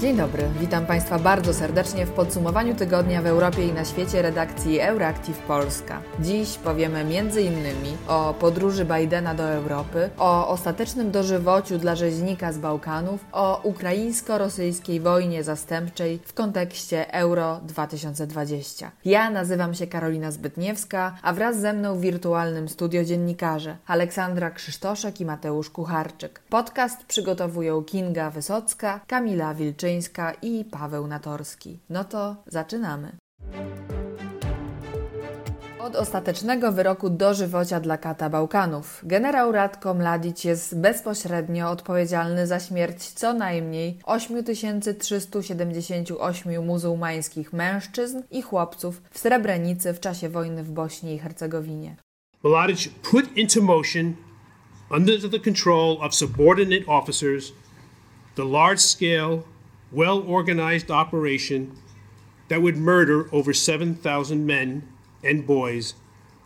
Dzień dobry, witam Państwa bardzo serdecznie w podsumowaniu tygodnia w Europie i na świecie redakcji Euractiv Polska. Dziś powiemy m.in. o podróży Bidena do Europy, o ostatecznym dożywociu dla rzeźnika z Bałkanów, o ukraińsko-rosyjskiej wojnie zastępczej w kontekście Euro 2020. Ja nazywam się Karolina Zbytniewska, a wraz ze mną w wirtualnym studio dziennikarze Aleksandra Krzysztoszek i Mateusz Kucharczyk. Podcast przygotowują Kinga Wysocka, Kamila Wilczyńska, i Paweł Natorski. No to zaczynamy. Od ostatecznego wyroku dożywocia dla kata Bałkanów. Generał Radko Mladic jest bezpośrednio odpowiedzialny za śmierć co najmniej 8378 muzułmańskich mężczyzn i chłopców w Srebrenicy w czasie wojny w Bośni i Hercegowinie. Mladic put into motion under the control of subordinate officers the large scale well organized operation that would murder over 7,000 men and boys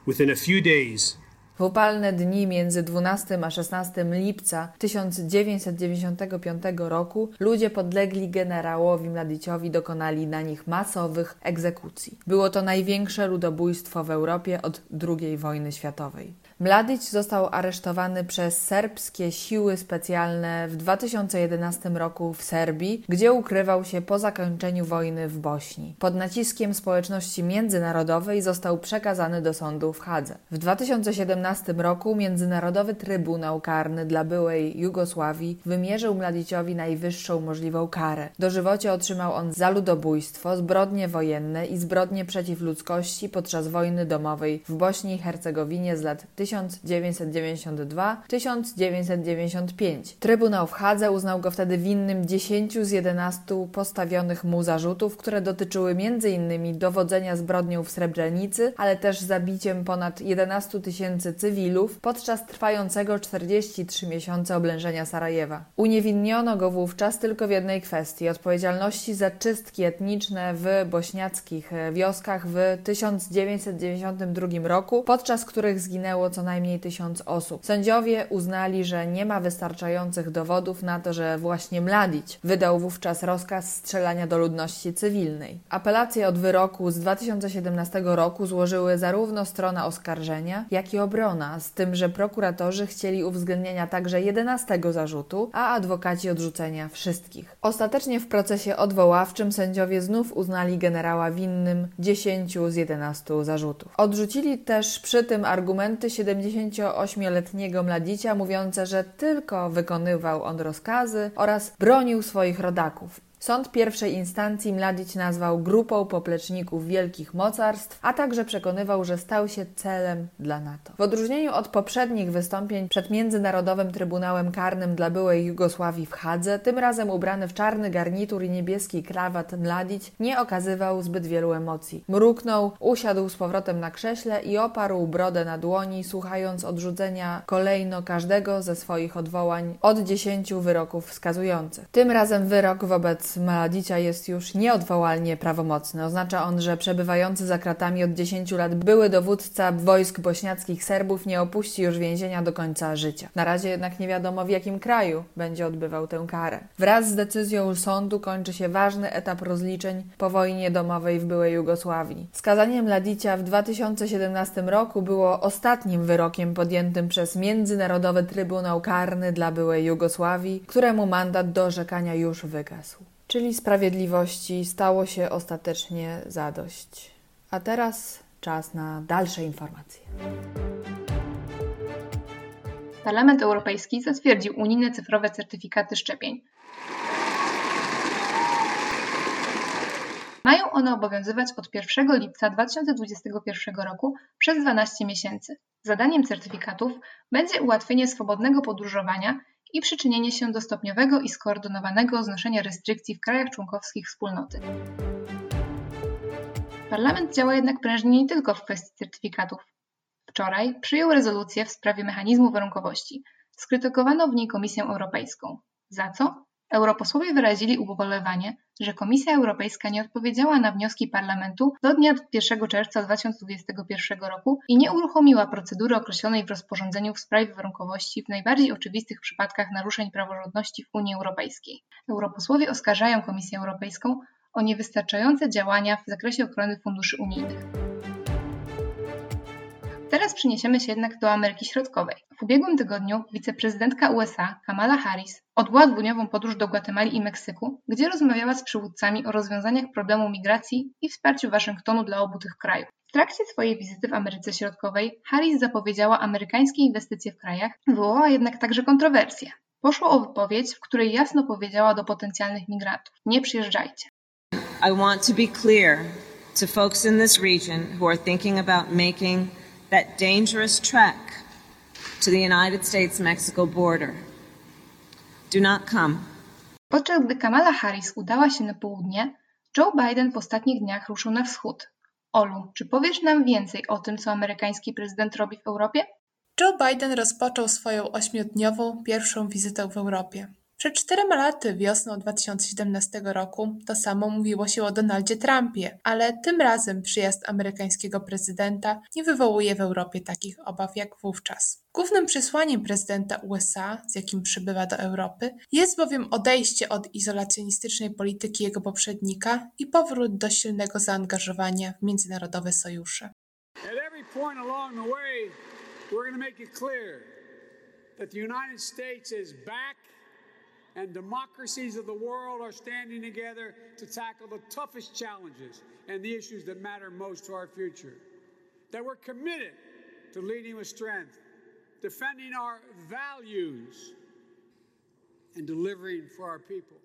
within a few days. W upalne dni między 12 a 16 lipca 1995 roku ludzie podlegli generałowi Mladiciowi dokonali na nich masowych egzekucji. Było to największe ludobójstwo w Europie od II wojny światowej. Mladic został aresztowany przez serbskie siły specjalne w 2011 roku w Serbii, gdzie ukrywał się po zakończeniu wojny w Bośni. Pod naciskiem społeczności międzynarodowej został przekazany do sądu w Hadze. W 2017 roku Międzynarodowy Trybunał Karny dla byłej Jugosławii wymierzył Mladiciowi najwyższą możliwą karę. Dożywocie otrzymał on za ludobójstwo, zbrodnie wojenne i zbrodnie przeciw ludzkości podczas wojny domowej w Bośni i Hercegowinie z lat 1992-1995. Trybunał w Hadze uznał go wtedy winnym 10 z 11 postawionych mu zarzutów, które dotyczyły m.in. dowodzenia zbrodnią w Srebrenicy, ale też zabiciem ponad 11 tysięcy cywilów podczas trwającego 43 miesiące oblężenia Sarajewa. Uniewinniono go wówczas tylko w jednej kwestii odpowiedzialności za czystki etniczne w bośniackich wioskach w 1992 roku, podczas których zginęło co najmniej tysiąc osób. Sędziowie uznali, że nie ma wystarczających dowodów na to, że właśnie Mladić wydał wówczas rozkaz strzelania do ludności cywilnej. Apelacje od wyroku z 2017 roku złożyły zarówno strona oskarżenia, jak i obrona, z tym, że prokuratorzy chcieli uwzględnienia także 11 zarzutu, a adwokaci odrzucenia wszystkich. Ostatecznie w procesie odwoławczym sędziowie znów uznali generała winnym 10 z 11 zarzutów. Odrzucili też przy tym argumenty 78-letniego mladzicia mówiące, że tylko wykonywał on rozkazy oraz bronił swoich rodaków. Sąd pierwszej instancji Mladić nazwał grupą popleczników wielkich mocarstw, a także przekonywał, że stał się celem dla NATO. W odróżnieniu od poprzednich wystąpień przed Międzynarodowym Trybunałem Karnym dla byłej Jugosławii w Hadze, tym razem ubrany w czarny garnitur i niebieski krawat Mladić nie okazywał zbyt wielu emocji. Mruknął, usiadł z powrotem na krześle i oparł brodę na dłoni, słuchając odrzucenia kolejno każdego ze swoich odwołań od dziesięciu wyroków wskazujących. Tym razem wyrok wobec Mladicia jest już nieodwołalnie prawomocny. Oznacza on, że przebywający za kratami od 10 lat były dowódca wojsk bośniackich Serbów nie opuści już więzienia do końca życia. Na razie jednak nie wiadomo w jakim kraju będzie odbywał tę karę. Wraz z decyzją sądu kończy się ważny etap rozliczeń po wojnie domowej w byłej Jugosławii. Skazanie Mladicia w 2017 roku było ostatnim wyrokiem podjętym przez Międzynarodowy Trybunał Karny dla byłej Jugosławii, któremu mandat do orzekania już wygasł czyli sprawiedliwości stało się ostatecznie zadość. A teraz czas na dalsze informacje. Parlament Europejski zatwierdził unijne cyfrowe certyfikaty szczepień. Mają one obowiązywać od 1 lipca 2021 roku przez 12 miesięcy. Zadaniem certyfikatów będzie ułatwienie swobodnego podróżowania i przyczynienie się do stopniowego i skoordynowanego znoszenia restrykcji w krajach członkowskich wspólnoty. Parlament działa jednak prężnie nie tylko w kwestii certyfikatów. Wczoraj przyjął rezolucję w sprawie mechanizmu warunkowości. Skrytykowano w niej Komisję Europejską. Za co? Europosłowie wyrazili ubolewanie, że Komisja Europejska nie odpowiedziała na wnioski Parlamentu do dnia 1 czerwca 2021 roku i nie uruchomiła procedury określonej w rozporządzeniu w sprawie warunkowości w najbardziej oczywistych przypadkach naruszeń praworządności w Unii Europejskiej. Europosłowie oskarżają Komisję Europejską o niewystarczające działania w zakresie ochrony funduszy unijnych. Teraz przeniesiemy się jednak do Ameryki Środkowej. W ubiegłym tygodniu wiceprezydentka USA Kamala Harris odbyła dwudniową podróż do Gwatemali i Meksyku, gdzie rozmawiała z przywódcami o rozwiązaniach problemu migracji i wsparciu Waszyngtonu dla obu tych krajów. W trakcie swojej wizyty w Ameryce Środkowej Harris zapowiedziała amerykańskie inwestycje w krajach, wywołała jednak także kontrowersje. Poszło o wypowiedź, w której jasno powiedziała do potencjalnych migrantów: Nie przyjeżdżajcie. I want to be clear to folks in this region who are thinking about making that dangerous trek to the United States-Mexico border. Do not come. Podczas gdy Kamala Harris udała się na południe, Joe Biden w ostatnich dniach ruszył na wschód. Olu, czy powiesz nam więcej o tym, co amerykański prezydent robi w Europie? Joe Biden rozpoczął swoją ośmiodniową pierwszą wizytę w Europie. Przed czterema laty, wiosną 2017 roku, to samo mówiło się o Donaldzie Trumpie, ale tym razem przyjazd amerykańskiego prezydenta nie wywołuje w Europie takich obaw jak wówczas. Głównym przesłaniem prezydenta USA, z jakim przybywa do Europy, jest bowiem odejście od izolacjonistycznej polityki jego poprzednika i powrót do silnego zaangażowania w międzynarodowe sojusze. That the United States and democracies of the world are standing together to tackle the toughest challenges and the issues that matter most to our future. That we're committed to leading with strength, defending our values, and delivering for our people.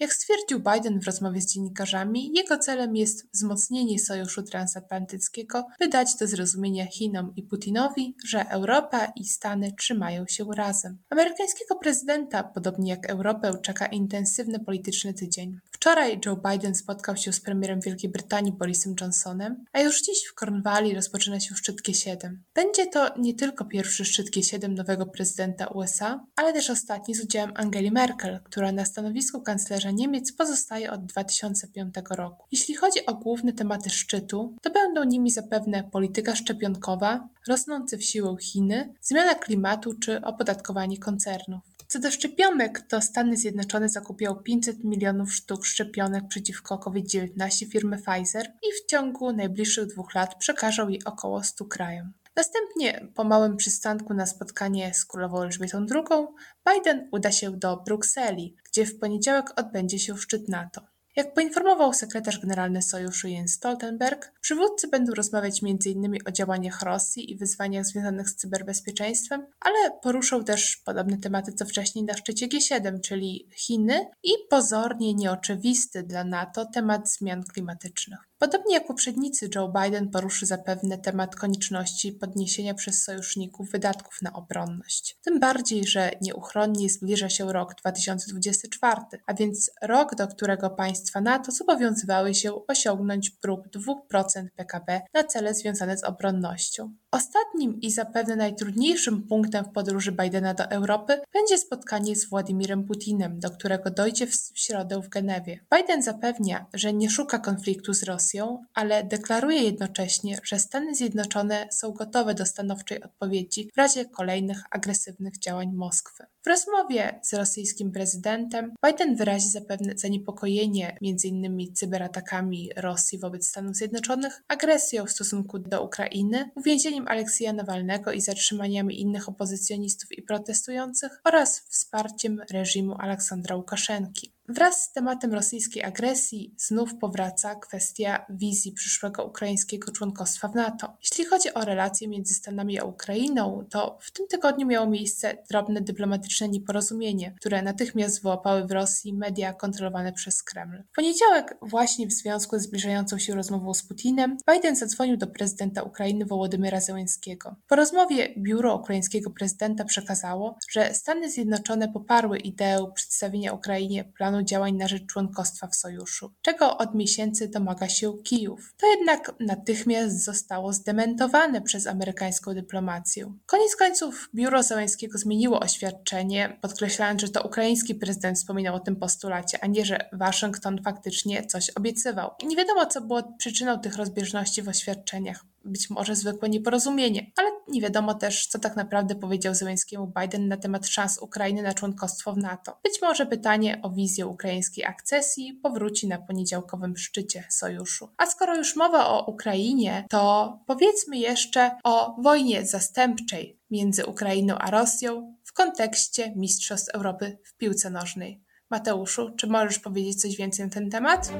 Jak stwierdził Biden w rozmowie z dziennikarzami, jego celem jest wzmocnienie sojuszu transatlantyckiego, by dać do zrozumienia Chinom i Putinowi, że Europa i Stany trzymają się razem. Amerykańskiego prezydenta, podobnie jak Europę, czeka intensywny polityczny tydzień. Wczoraj Joe Biden spotkał się z premierem Wielkiej Brytanii Borisem Johnsonem, a już dziś w Cornwalli rozpoczyna się szczyt G7. Będzie to nie tylko pierwszy szczyt G7 nowego prezydenta USA, ale też ostatni z udziałem Angeli Merkel, która na stanowisku kanclerza Niemiec pozostaje od 2005 roku. Jeśli chodzi o główne tematy szczytu, to będą nimi zapewne polityka szczepionkowa, rosnące w siłę Chiny, zmiana klimatu czy opodatkowanie koncernów. Co do szczepionek, to Stany Zjednoczone zakupią 500 milionów sztuk szczepionek przeciwko COVID-19 firmy Pfizer i w ciągu najbliższych dwóch lat przekażą je około 100 krajom. Następnie, po małym przystanku na spotkanie z królową Elżbietą II, Biden uda się do Brukseli, gdzie w poniedziałek odbędzie się szczyt NATO. Jak poinformował sekretarz generalny sojuszu Jens Stoltenberg, przywódcy będą rozmawiać m.in. o działaniach Rosji i wyzwaniach związanych z cyberbezpieczeństwem, ale poruszą też podobne tematy co wcześniej na szczycie G7, czyli Chiny i pozornie nieoczywisty dla NATO temat zmian klimatycznych. Podobnie jak poprzednicy, Joe Biden poruszy zapewne temat konieczności podniesienia przez sojuszników wydatków na obronność. Tym bardziej, że nieuchronnie zbliża się rok 2024, a więc rok, do którego państwa NATO zobowiązywały się osiągnąć próg 2% PKB na cele związane z obronnością. Ostatnim i zapewne najtrudniejszym punktem w podróży Bidena do Europy będzie spotkanie z Władimirem Putinem, do którego dojdzie w środę w Genewie. Biden zapewnia, że nie szuka konfliktu z Rosją, ale deklaruje jednocześnie, że Stany Zjednoczone są gotowe do stanowczej odpowiedzi w razie kolejnych agresywnych działań Moskwy. W rozmowie z rosyjskim prezydentem Biden wyrazi zapewne zaniepokojenie m.in. cyberatakami Rosji wobec Stanów Zjednoczonych, agresją w stosunku do Ukrainy, uwięzieniem Aleksija Nawalnego i zatrzymaniami innych opozycjonistów i protestujących oraz wsparciem reżimu Aleksandra Łukaszenki. Wraz z tematem rosyjskiej agresji znów powraca kwestia wizji przyszłego ukraińskiego członkostwa w NATO. Jeśli chodzi o relacje między Stanami a Ukrainą, to w tym tygodniu miało miejsce drobne dyplomatyczne nieporozumienie, które natychmiast wyłapały w Rosji media kontrolowane przez Kreml. W poniedziałek, właśnie w związku z zbliżającą się rozmową z Putinem, Biden zadzwonił do prezydenta Ukrainy Wołodymyra Zełenskiego. Po rozmowie biuro ukraińskiego prezydenta przekazało, że Stany Zjednoczone poparły ideę przedstawienia Ukrainie planu planu działań na rzecz członkostwa w sojuszu, czego od miesięcy domaga się Kijów. To jednak natychmiast zostało zdementowane przez amerykańską dyplomację. Koniec końców biuro Zełańskiego zmieniło oświadczenie, podkreślając, że to ukraiński prezydent wspominał o tym postulacie, a nie, że Waszyngton faktycznie coś obiecywał. Nie wiadomo, co było przyczyną tych rozbieżności w oświadczeniach być może zwykłe nieporozumienie, ale nie wiadomo też, co tak naprawdę powiedział Zełenskiemu Biden na temat szans Ukrainy na członkostwo w NATO. Być może pytanie o wizję ukraińskiej akcesji powróci na poniedziałkowym szczycie sojuszu. A skoro już mowa o Ukrainie, to powiedzmy jeszcze o wojnie zastępczej między Ukrainą a Rosją w kontekście Mistrzostw Europy w piłce nożnej. Mateuszu, czy możesz powiedzieć coś więcej na ten temat?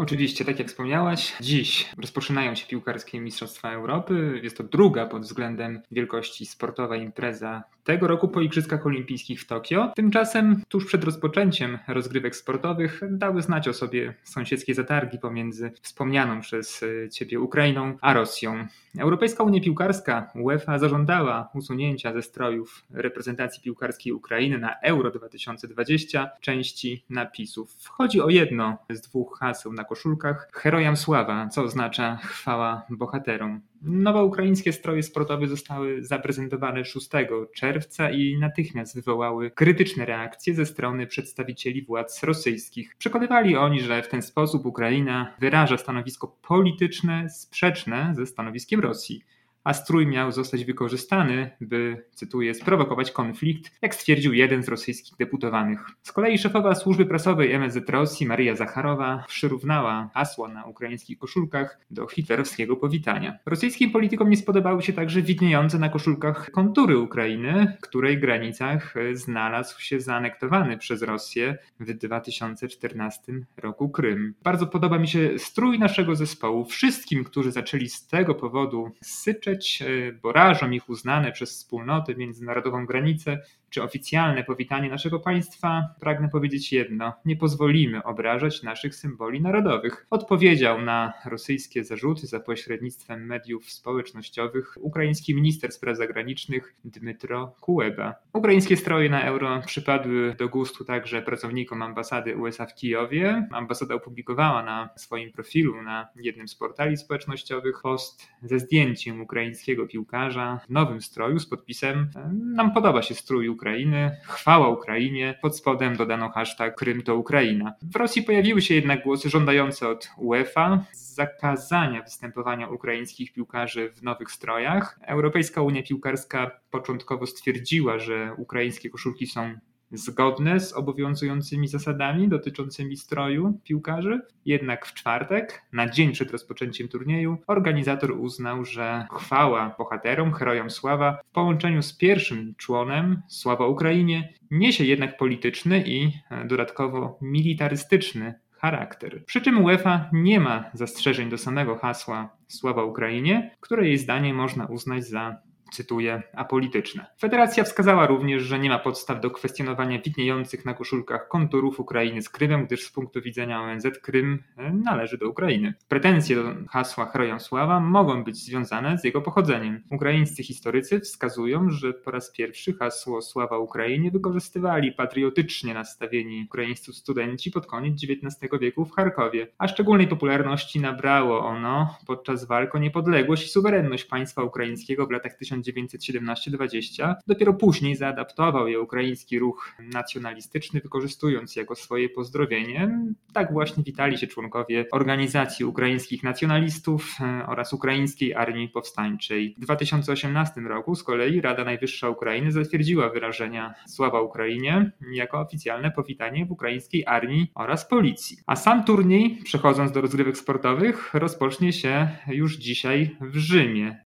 Oczywiście, tak jak wspomniałaś, dziś rozpoczynają się piłkarskie Mistrzostwa Europy. Jest to druga pod względem wielkości sportowa impreza tego roku po Igrzyskach Olimpijskich w Tokio. Tymczasem, tuż przed rozpoczęciem rozgrywek sportowych, dały znać o sobie sąsiedzkie zatargi pomiędzy wspomnianą przez e, Ciebie Ukrainą a Rosją. Europejska Unia Piłkarska UEFA zażądała usunięcia ze strojów reprezentacji piłkarskiej Ukrainy na Euro 2020 części napisów. Chodzi o jedno z dwóch haseł na koszulkach Herojam Sława, co oznacza chwała bohaterom. Nowe ukraińskie stroje sportowe zostały zaprezentowane 6 czerwca i natychmiast wywołały krytyczne reakcje ze strony przedstawicieli władz rosyjskich. Przekonywali oni, że w ten sposób Ukraina wyraża stanowisko polityczne sprzeczne ze stanowiskiem Rosji a strój miał zostać wykorzystany, by, cytuję, sprowokować konflikt, jak stwierdził jeden z rosyjskich deputowanych. Z kolei szefowa służby prasowej MSZ Rosji, Maria Zacharowa, przyrównała hasła na ukraińskich koszulkach do hitlerowskiego powitania. Rosyjskim politykom nie spodobały się także widniejące na koszulkach kontury Ukrainy, której granicach znalazł się zaanektowany przez Rosję w 2014 roku Krym. Bardzo podoba mi się strój naszego zespołu. Wszystkim, którzy zaczęli z tego powodu syczeć, E, bo rażą ich uznane przez wspólnotę międzynarodową granicę, czy oficjalne powitanie naszego państwa, pragnę powiedzieć jedno: nie pozwolimy obrażać naszych symboli narodowych. Odpowiedział na rosyjskie zarzuty za pośrednictwem mediów społecznościowych ukraiński minister spraw zagranicznych Dmytro Kuleba. Ukraińskie stroje na euro przypadły do gustu także pracownikom ambasady USA w Kijowie. Ambasada opublikowała na swoim profilu na jednym z portali społecznościowych post ze zdjęciem ukraińskiego piłkarza w nowym stroju z podpisem Nam podoba się strój Ukrainy, chwała Ukrainie, pod spodem dodano hashtag Krym to Ukraina. W Rosji pojawiły się jednak głosy żądające od UEFA zakazania występowania ukraińskich piłkarzy w nowych strojach. Europejska Unia Piłkarska początkowo stwierdziła, że ukraińskie koszulki są zgodne z obowiązującymi zasadami dotyczącymi stroju piłkarzy. Jednak w czwartek, na dzień przed rozpoczęciem turnieju, organizator uznał, że chwała bohaterom, herojom sława w połączeniu z pierwszym członem Sława Ukrainie niesie jednak polityczny i e, dodatkowo militarystyczny charakter. Przy czym UEFA nie ma zastrzeżeń do samego hasła Sława Ukrainie, które jej zdaniem można uznać za cytuję, apolityczne. Federacja wskazała również, że nie ma podstaw do kwestionowania widniejących na koszulkach konturów Ukrainy z Krymem, gdyż z punktu widzenia ONZ Krym e, należy do Ukrainy. Pretensje do hasła Herojem Sława mogą być związane z jego pochodzeniem. Ukraińscy historycy wskazują, że po raz pierwszy hasło Sława Ukrainie wykorzystywali patriotycznie nastawieni ukraińscy studenci pod koniec XIX wieku w Charkowie, a szczególnej popularności nabrało ono podczas walk o niepodległość i suwerenność państwa ukraińskiego w latach 1900 1917-20. Dopiero później zaadaptował je ukraiński ruch nacjonalistyczny, wykorzystując jako swoje pozdrowienie. Tak właśnie witali się członkowie organizacji ukraińskich nacjonalistów e, oraz Ukraińskiej Armii Powstańczej. W 2018 roku z kolei Rada Najwyższa Ukrainy zatwierdziła wyrażenia Sława Ukrainie jako oficjalne powitanie w ukraińskiej armii oraz policji. A sam turniej, przechodząc do rozgrywek sportowych, rozpocznie się już dzisiaj w Rzymie.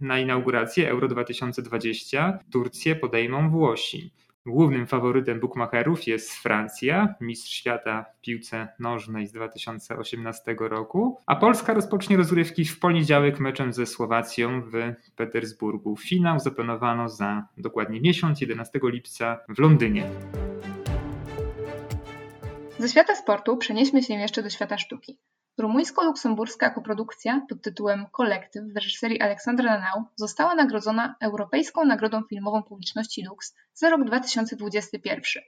Na inaugurację Euro 2020 Turcję podejmą Włosi. Głównym faworytem bookmacherów jest Francja, mistrz świata w piłce nożnej z 2018 roku, a Polska rozpocznie rozgrywki w poniedziałek meczem ze Słowacją w Petersburgu. Finał zaplanowano za dokładnie miesiąc, 11 lipca w Londynie. Ze świata sportu przenieśmy się jeszcze do świata sztuki. Rumuńsko-luksemburska koprodukcja pod tytułem Kolektyw w reżyserii Aleksandra Nanau została nagrodzona Europejską Nagrodą Filmową Publiczności Lux za rok 2021.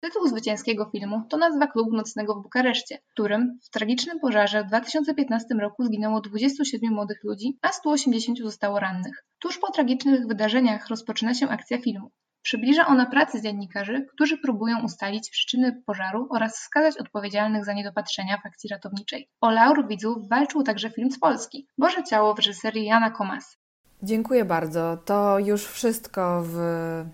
Tytuł zwycięskiego filmu to nazwa klubu nocnego w Bukareszcie, w którym w tragicznym pożarze w 2015 roku zginęło 27 młodych ludzi, a 180 zostało rannych. Tuż po tragicznych wydarzeniach rozpoczyna się akcja filmu. Przybliża ona pracę dziennikarzy, którzy próbują ustalić przyczyny pożaru oraz wskazać odpowiedzialnych za niedopatrzenia w akcji ratowniczej. O laur widzów walczył także film z Polski, Boże Ciało w reżyserii Jana Komas. Dziękuję bardzo. To już wszystko w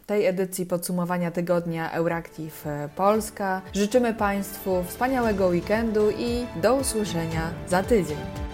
tej edycji podsumowania tygodnia Euractiv Polska. Życzymy Państwu wspaniałego weekendu i do usłyszenia za tydzień.